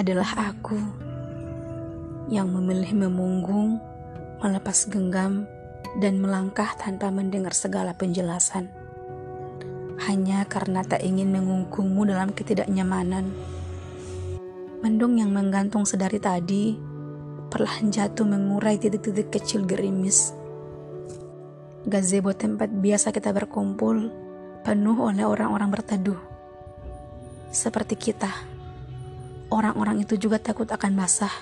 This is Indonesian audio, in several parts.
adalah aku yang memilih memunggung, melepas genggam, dan melangkah tanpa mendengar segala penjelasan. Hanya karena tak ingin mengungkungmu dalam ketidaknyamanan. Mendung yang menggantung sedari tadi perlahan jatuh mengurai titik-titik kecil gerimis. Gazebo tempat biasa kita berkumpul penuh oleh orang-orang berteduh. Seperti kita, orang-orang itu juga takut akan basah.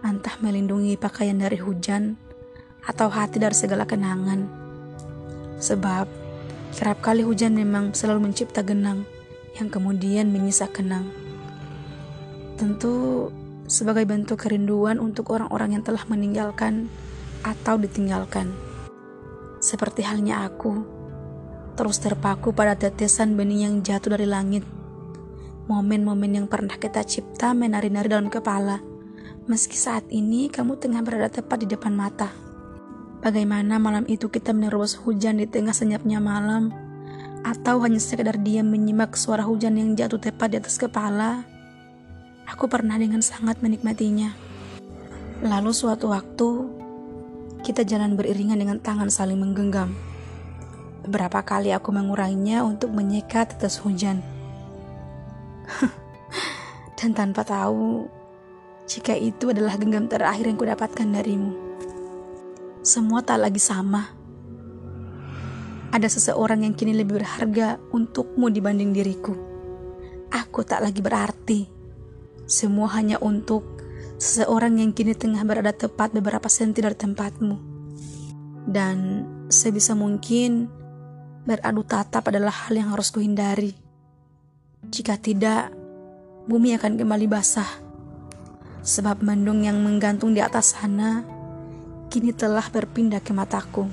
Entah melindungi pakaian dari hujan atau hati dari segala kenangan. Sebab kerap kali hujan memang selalu mencipta genang yang kemudian menyisa kenang. Tentu sebagai bentuk kerinduan untuk orang-orang yang telah meninggalkan atau ditinggalkan. Seperti halnya aku, terus terpaku pada tetesan benih yang jatuh dari langit. Momen-momen yang pernah kita cipta menari-nari dalam kepala, meski saat ini kamu tengah berada tepat di depan mata. Bagaimana malam itu kita menerobos hujan di tengah senyapnya malam, atau hanya sekedar diam menyimak suara hujan yang jatuh tepat di atas kepala, Aku pernah dengan sangat menikmatinya. Lalu suatu waktu, kita jalan beriringan dengan tangan saling menggenggam. Beberapa kali aku menguranginya untuk menyekat tetes hujan. Dan tanpa tahu, jika itu adalah genggam terakhir yang kudapatkan darimu. Semua tak lagi sama. Ada seseorang yang kini lebih berharga untukmu dibanding diriku. Aku tak lagi berarti semua hanya untuk seseorang yang kini tengah berada tepat beberapa senti dari tempatmu. Dan sebisa mungkin beradu tatap adalah hal yang harus kuhindari. Jika tidak, bumi akan kembali basah. Sebab mendung yang menggantung di atas sana kini telah berpindah ke mataku.